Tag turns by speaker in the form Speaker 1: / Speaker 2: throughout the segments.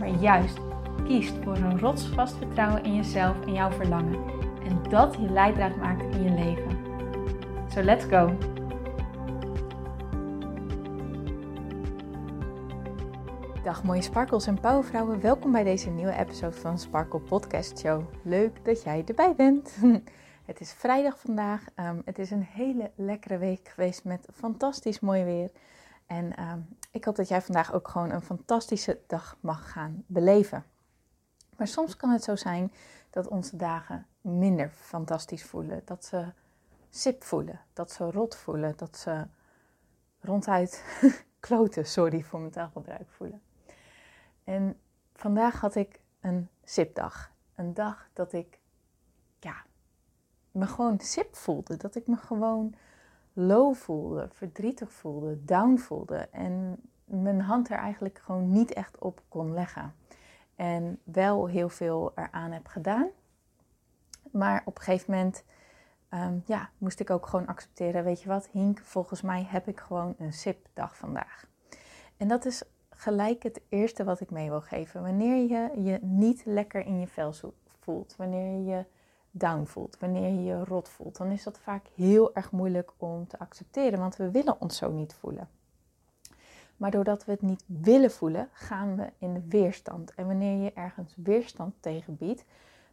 Speaker 1: maar juist kiest voor een rotsvast vertrouwen in jezelf en jouw verlangen. En dat je leidraad maakt in je leven. So let's go! Dag mooie sparkles en powervrouwen, welkom bij deze nieuwe episode van Sparkle Podcast Show. Leuk dat jij erbij bent. Het is vrijdag vandaag. Um, het is een hele lekkere week geweest met fantastisch mooi weer. En ehm, ik hoop dat jij vandaag ook gewoon een fantastische dag mag gaan beleven. Maar soms kan het zo zijn dat onze dagen minder fantastisch voelen. Dat ze sip voelen, dat ze rot voelen, dat ze ronduit kloten, sorry voor mijn taalgebruik voelen. En vandaag had ik een sipdag. Een dag dat ik ja, me gewoon sip voelde. Dat ik me gewoon low voelde, verdrietig voelde, down voelde. En mijn hand er eigenlijk gewoon niet echt op kon leggen. En wel heel veel eraan heb gedaan. Maar op een gegeven moment ehm, ja, moest ik ook gewoon accepteren, weet je wat, Hink, volgens mij heb ik gewoon een SIP-dag vandaag. En dat is gelijk het eerste wat ik mee wil geven. Wanneer je je niet lekker in je vel voelt, wanneer je je down voelt, wanneer je je rot voelt, dan is dat vaak heel erg moeilijk om te accepteren, want we willen ons zo niet voelen. Maar doordat we het niet willen voelen, gaan we in de weerstand. En wanneer je ergens weerstand tegen biedt,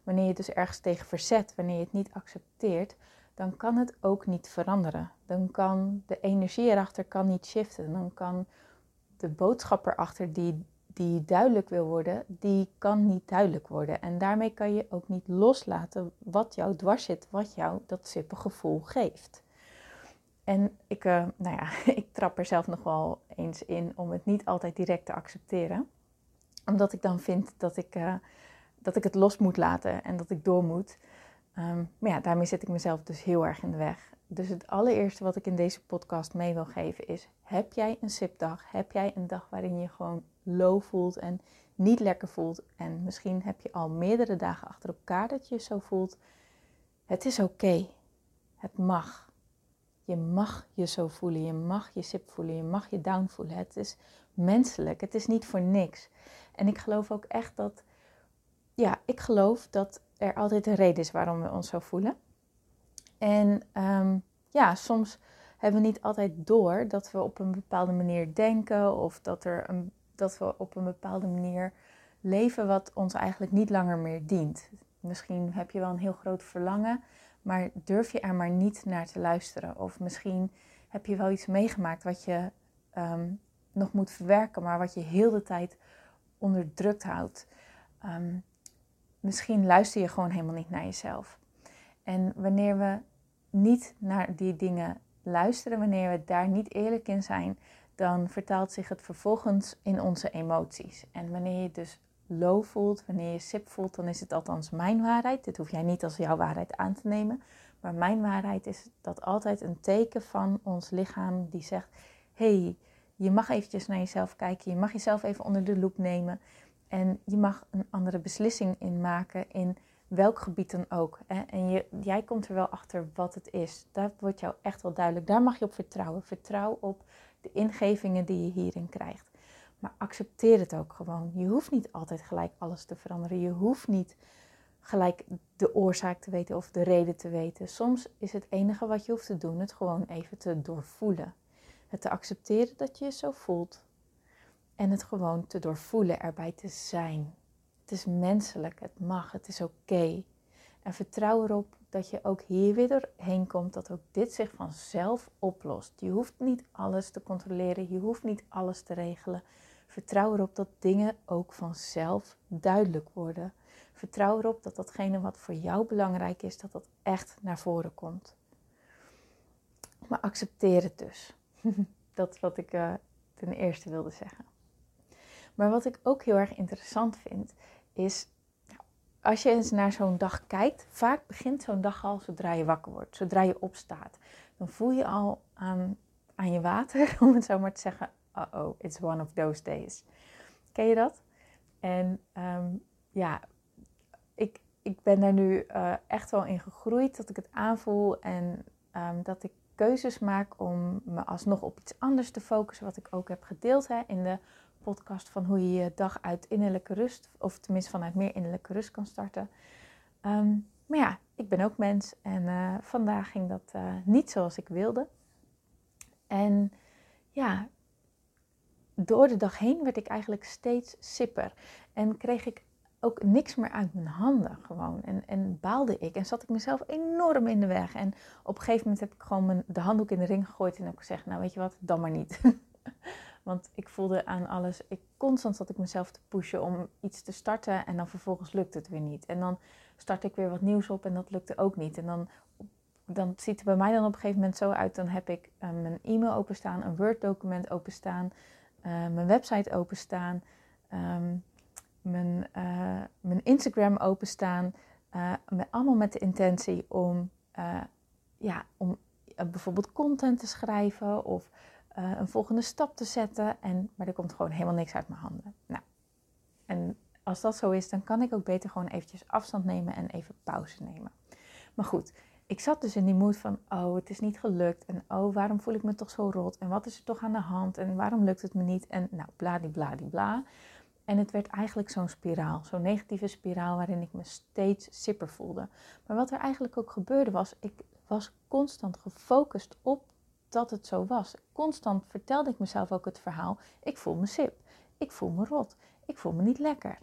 Speaker 1: wanneer je dus ergens tegen verzet, wanneer je het niet accepteert, dan kan het ook niet veranderen. Dan kan de energie erachter kan niet shiften. Dan kan de boodschap erachter die die duidelijk wil worden, die kan niet duidelijk worden. En daarmee kan je ook niet loslaten wat jou dwars zit, wat jou dat sippe gevoel geeft. En ik, uh, nou ja, ik trap er zelf nog wel eens in om het niet altijd direct te accepteren. Omdat ik dan vind dat ik, uh, dat ik het los moet laten en dat ik door moet. Um, maar ja, daarmee zet ik mezelf dus heel erg in de weg. Dus het allereerste wat ik in deze podcast mee wil geven is: heb jij een sipdag? Heb jij een dag waarin je gewoon low voelt en niet lekker voelt? En misschien heb je al meerdere dagen achter elkaar dat je zo voelt. Het is oké. Het mag. Je mag je zo voelen. Je mag je sip voelen. Je mag je down voelen. Het is menselijk. Het is niet voor niks. En ik geloof ook echt dat. Ja, ik geloof dat er altijd een reden is waarom we ons zo voelen. En um, ja, soms hebben we niet altijd door dat we op een bepaalde manier denken of dat, er een, dat we op een bepaalde manier leven wat ons eigenlijk niet langer meer dient. Misschien heb je wel een heel groot verlangen, maar durf je er maar niet naar te luisteren. Of misschien heb je wel iets meegemaakt wat je um, nog moet verwerken, maar wat je heel de tijd onderdrukt houdt. Um, misschien luister je gewoon helemaal niet naar jezelf. En wanneer we niet naar die dingen luisteren, wanneer we daar niet eerlijk in zijn, dan vertaalt zich het vervolgens in onze emoties. En wanneer je dus low voelt, wanneer je sip voelt, dan is het althans mijn waarheid. Dit hoef jij niet als jouw waarheid aan te nemen. Maar mijn waarheid is dat altijd een teken van ons lichaam die zegt: hey, je mag eventjes naar jezelf kijken, je mag jezelf even onder de loep nemen en je mag een andere beslissing inmaken in welk gebied dan ook. Hè? En je, jij komt er wel achter wat het is. Dat wordt jou echt wel duidelijk. Daar mag je op vertrouwen. Vertrouw op de ingevingen die je hierin krijgt. Maar accepteer het ook gewoon. Je hoeft niet altijd gelijk alles te veranderen. Je hoeft niet gelijk de oorzaak te weten of de reden te weten. Soms is het enige wat je hoeft te doen het gewoon even te doorvoelen. Het te accepteren dat je je zo voelt. En het gewoon te doorvoelen, erbij te zijn. Het is menselijk, het mag, het is oké. En vertrouw erop dat je ook hier weer doorheen komt, dat ook dit zich vanzelf oplost. Je hoeft niet alles te controleren, je hoeft niet alles te regelen. Vertrouw erop dat dingen ook vanzelf duidelijk worden. Vertrouw erop dat datgene wat voor jou belangrijk is, dat dat echt naar voren komt. Maar accepteer het dus. dat is wat ik uh, ten eerste wilde zeggen. Maar wat ik ook heel erg interessant vind, is als je eens naar zo'n dag kijkt, vaak begint zo'n dag al zodra je wakker wordt, zodra je opstaat. Dan voel je al aan, aan je water, om het zo maar te zeggen, uh-oh, it's one of those days. Ken je dat? En ehm, ja, ik, ik ben daar nu uh, echt wel in gegroeid dat ik het aanvoel en um, dat ik keuzes maak om me alsnog op iets anders te focussen, wat ik ook heb gedeeld hè, in de podcast van hoe je je dag uit innerlijke rust, of tenminste vanuit meer innerlijke rust kan starten. Um, maar ja, ik ben ook mens en uh, vandaag ging dat uh, niet zoals ik wilde. En ja, door de dag heen werd ik eigenlijk steeds sipper. En kreeg ik ook niks meer uit mijn handen gewoon. En, en baalde ik en zat ik mezelf enorm in de weg. En op een gegeven moment heb ik gewoon mijn, de handdoek in de ring gegooid en heb ik gezegd, nou weet je wat, dan maar niet. Want ik voelde aan alles, ik, constant zat ik mezelf te pushen om iets te starten en dan vervolgens lukt het weer niet. En dan start ik weer wat nieuws op en dat lukte ook niet. En dan, dan ziet het bij mij dan op een gegeven moment zo uit, dan heb ik uh, mijn e-mail openstaan, een Word document openstaan, uh, mijn website openstaan, um, mijn, uh, mijn Instagram openstaan. met, allemaal met de intentie om, ja, om bijvoorbeeld content te schrijven of uh, een volgende stap te zetten. En, maar er komt gewoon helemaal niks uit mijn handen. Nou, en als dat zo is, dan kan ik ook beter gewoon eventjes afstand nemen en even pauze nemen. Maar goed, ik zat dus in die moed van, oh, het is niet gelukt. En oh, waarom voel ik me toch zo rot? En wat is er toch aan de hand? En waarom lukt het me niet? En nou, bladibladibla. bla. En het werd eigenlijk zo'n spiraal, zo'n negatieve spiraal waarin ik me steeds sipper voelde. Maar wat er eigenlijk ook gebeurde was, ik was constant gefocust op dat het zo was. Constant vertelde ik mezelf ook het verhaal: ik voel me sip, ik voel me rot, ik voel me niet lekker.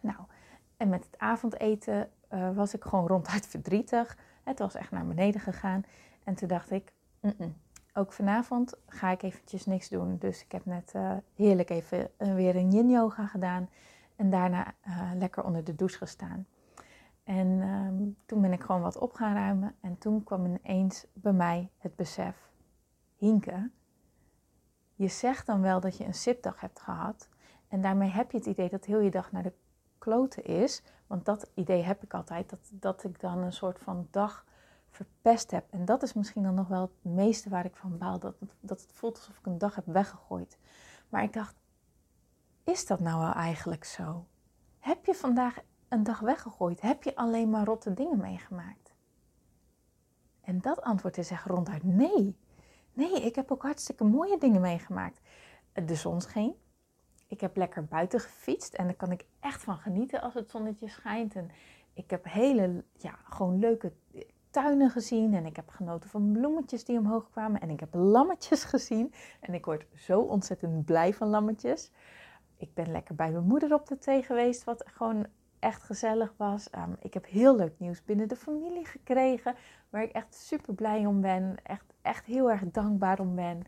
Speaker 1: Nou, en met het avondeten uh, was ik gewoon ronduit verdrietig. Het was echt naar beneden gegaan. En toen dacht ik, ook vanavond ga ik eventjes niks doen. Dus ik heb net uh, heerlijk even uh, weer een yin yoga gedaan. En daarna lekker onder de douche gestaan. En toen ben ik gewoon wat op gaan ruimen. En toen kwam ineens bij mij het besef: Hinke, je zegt dan wel dat je een sipdag hebt gehad. En daarmee heb je het idee dat heel je dag naar de kloten is. Want dat idee heb ik altijd, dat, dat ik dan een soort van dag verpest heb. En dat is misschien dan nog wel het meeste waar ik van baal. Dat, dat het voelt alsof ik een dag heb weggegooid. Maar ik dacht, is dat nou wel eigenlijk zo? Heb je vandaag een dag weggegooid? Heb je alleen maar rotte dingen meegemaakt? En dat antwoord is echt ronduit nee. Nee, ik heb ook hartstikke mooie dingen meegemaakt. De zon scheen. Ik heb lekker buiten gefietst en daar kan ik echt van genieten als het zonnetje schijnt. En ik heb hele, ja, gewoon leuke tuinen gezien. En ik heb genoten van bloemetjes die omhoog kwamen. En ik heb lammetjes gezien. En ik word zo ontzettend blij van lammetjes. Ik ben lekker bij mijn moeder op de thee geweest, wat gewoon echt gezellig was. Um, ik heb heel leuk nieuws binnen de familie gekregen, waar ik echt super blij om ben. Echt, echt heel erg dankbaar om ben.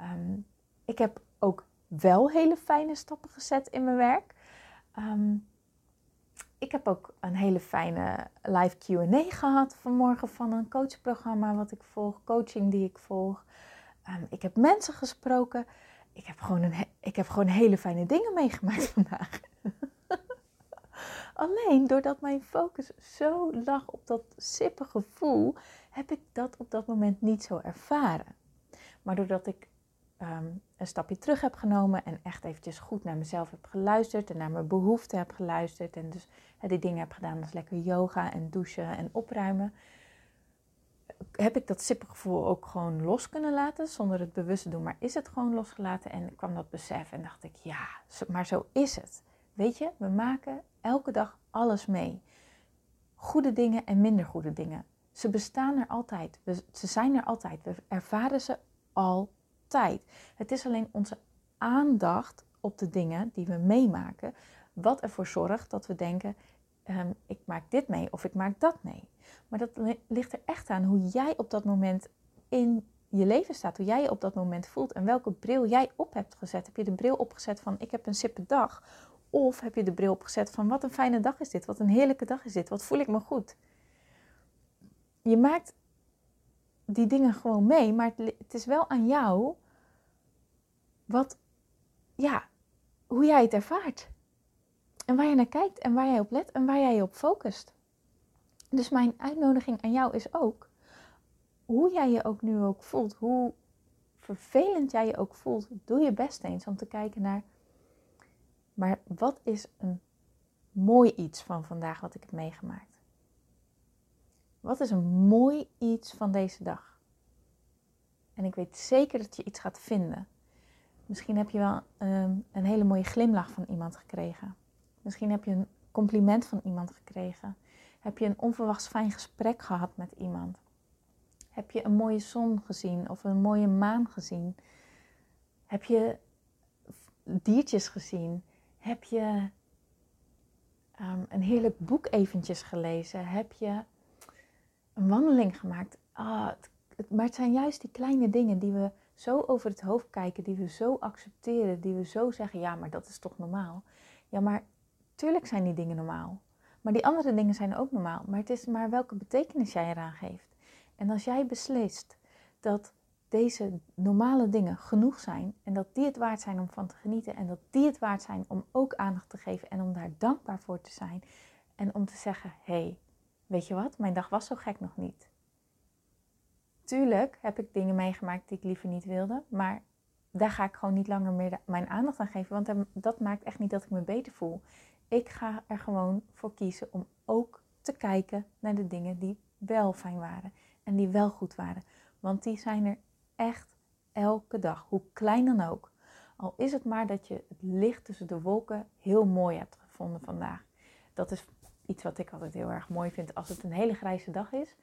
Speaker 1: Um, ik heb ook wel hele fijne stappen gezet in mijn werk. Um, ik heb ook een hele fijne live QA gehad vanmorgen van een coachprogramma wat ik volg, coaching die ik volg. ik heb mensen gesproken. Ik heb, gewoon een, ik heb gewoon hele fijne dingen meegemaakt vandaag. Alleen doordat mijn focus zo lag op dat sippe gevoel, heb ik dat op dat moment niet zo ervaren. Maar doordat ik ehm, een stapje terug heb genomen en echt eventjes goed naar mezelf heb geluisterd en naar mijn behoeften heb geluisterd en dus die dingen heb gedaan als lekker yoga en douchen en opruimen, heb ik dat gevoel ook gewoon los kunnen laten zonder het bewust te doen. Maar is het gewoon losgelaten en kwam dat besef en dacht ik, ja, maar zo is het. Weet je, we maken elke dag alles mee. Goede dingen en minder goede dingen. Ze bestaan er altijd. ze zijn er altijd. We ervaren ze altijd. Het is alleen onze aandacht op de dingen die we meemaken, wat ervoor zorgt dat we denken: um, ik maak dit mee of ik maak dat mee. Maar dat ligt er echt aan hoe jij op dat moment in je leven staat, hoe jij je op dat moment voelt en welke bril jij op hebt gezet. Heb je de bril opgezet van ik heb een sippe dag of heb je de bril opgezet van wat een fijne dag is dit, wat een heerlijke dag is dit, wat voel ik me goed. Je maakt die dingen gewoon mee, maar het is wel aan jou wat, ja, hoe jij het ervaart. En waar je naar kijkt en waar jij op let en waar jij je op focust. Dus mijn uitnodiging aan jou is ook, hoe jij je ook nu ook voelt, hoe vervelend jij je ook voelt, doe je best eens om te kijken naar, maar wat is een mooi iets van vandaag wat ik heb meegemaakt? Wat is een mooi iets van deze dag? En ik weet zeker dat je iets gaat vinden. Misschien heb je wel um, een hele mooie glimlach van iemand gekregen. Misschien heb je een compliment van iemand gekregen. Heb je een onverwachts fijn gesprek gehad met iemand? Heb je een mooie zon gezien of een mooie maan gezien? Heb je diertjes gezien? Heb je um, een heerlijk boek eventjes gelezen? Heb je een wandeling gemaakt? Ah, het, maar het zijn juist die kleine dingen die we zo over het hoofd kijken, die we zo accepteren, die we zo zeggen, ja, maar dat is toch normaal? Ja, maar tuurlijk zijn die dingen normaal. Maar die andere dingen zijn ook normaal. Maar het is maar welke betekenis jij eraan geeft. En als jij beslist dat deze normale dingen genoeg zijn en dat die het waard zijn om van te genieten en dat die het waard zijn om ook aandacht te geven en om daar dankbaar voor te zijn en om te zeggen: hé, hey, weet je wat, mijn dag was zo gek nog niet. Tuurlijk heb ik dingen meegemaakt die ik liever niet wilde, maar daar ga ik gewoon niet langer meer mijn aandacht aan geven, want dat maakt echt niet dat ik me beter voel. Ik ga er gewoon voor kiezen om ook te kijken naar de dingen die wel fijn waren en die wel goed waren. Want die zijn er echt elke dag, hoe klein dan ook. Al is het maar dat je het licht tussen de wolken heel mooi hebt gevonden vandaag. Dat is iets wat ik altijd heel erg mooi vind als het een hele grijze dag is.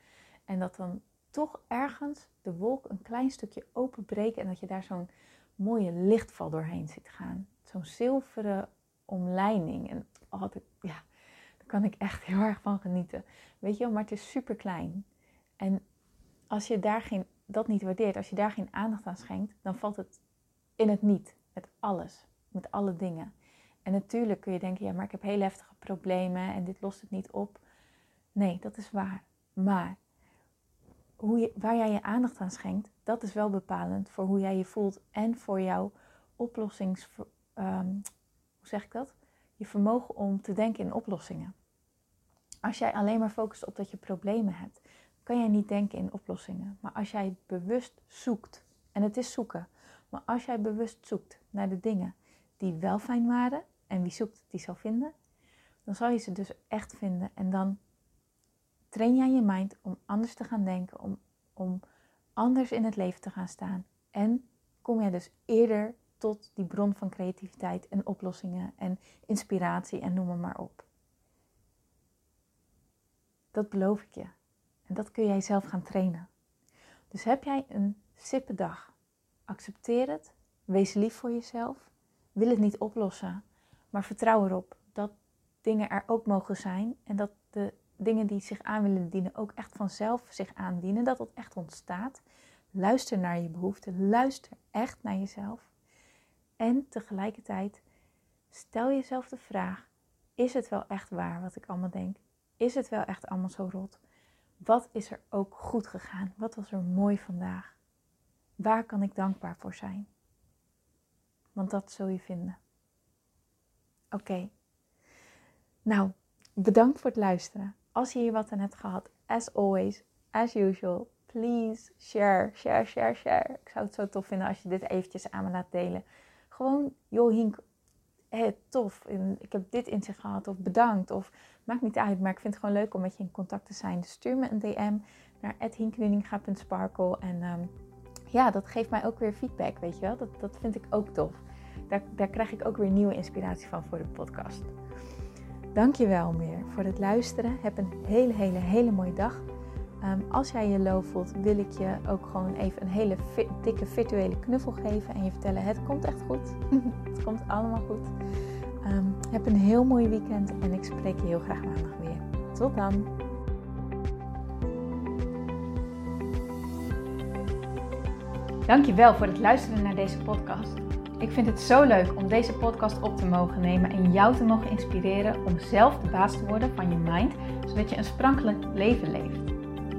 Speaker 1: En dat dan toch ergens de wolk een klein stukje openbreken en dat je daar zo'n mooie lichtval doorheen ziet gaan. Zo'n zilveren omleiding. En altijd, ja, daar kan ik echt heel erg van genieten. Weet je wel, maar het is super klein. En als je daar geen, dat niet waardeert, als je daar geen aandacht aan schenkt, dan valt het in het niet, met alles, met alle dingen. En natuurlijk kun je denken, ja, maar ik heb heel heftige problemen en dit lost het niet op. Nee, dat is waar. Maar hoe je, waar jij je aandacht aan schenkt, dat is wel bepalend voor hoe jij je voelt en voor jouw oplossings, um, hoe zeg ik dat? Je vermogen om te denken in oplossingen. Als jij alleen maar focust op dat je problemen hebt, kan jij niet denken in oplossingen. Maar als jij bewust zoekt, en het is zoeken, maar als jij bewust zoekt naar de dingen die wel fijn waren, en wie zoekt, die zal vinden, dan zal je ze dus echt vinden. En dan train jij je mind om anders te gaan denken, om, om anders in het leven te gaan staan. En kom jij dus eerder tot die bron van creativiteit en oplossingen en inspiratie en noem maar op. Dat beloof ik je. En dat kun jij zelf gaan trainen. Dus heb jij een sippe dag, accepteer het, wees lief voor jezelf, wil het niet oplossen, maar vertrouw erop dat dingen er ook mogen zijn en dat de dingen die zich aan willen dienen ook echt vanzelf zich aandienen, dat dat echt ontstaat. Luister naar je behoeften, luister echt naar jezelf. En tegelijkertijd stel jezelf de vraag: is het wel echt waar wat ik allemaal denk? Is het wel echt allemaal zo rot? Wat is er ook goed gegaan? Wat was er mooi vandaag? Waar kan ik dankbaar voor zijn? Want dat zul je vinden. Oké. Nou, bedankt voor het luisteren. Als je hier wat aan hebt gehad, as always, as usual, please share, share, share, share. Ik zou het zo tof vinden als je dit eventjes aan me laat delen. Gewoon, joh Hink, hey, tof, ik heb dit in zich gehad of bedankt of maakt niet uit, maar ik vind het gewoon leuk om met je in contact te zijn. Dus stuur me een DM naar hinknuninga.sparkle en um, ja, dat geeft mij ook weer feedback, weet je wel. Dat, dat vind ik ook tof. Daar, daar krijg ik ook weer nieuwe inspiratie van voor de podcast. Dankjewel meer voor het luisteren. Heb een hele, hele, hele mooie dag. Um, als jij je low voelt, wil ik je ook gewoon even een hele dikke virtuele knuffel geven en je vertellen: het komt echt goed. het komt allemaal goed. Um, heb een heel mooi weekend en ik spreek je heel graag maandag weer. Tot dan. Dankjewel voor het luisteren naar deze podcast. Ik vind het zo leuk om deze podcast op te mogen nemen en jou te mogen inspireren om zelf de baas te worden van je mind, zodat je een sprankelijk leven leeft.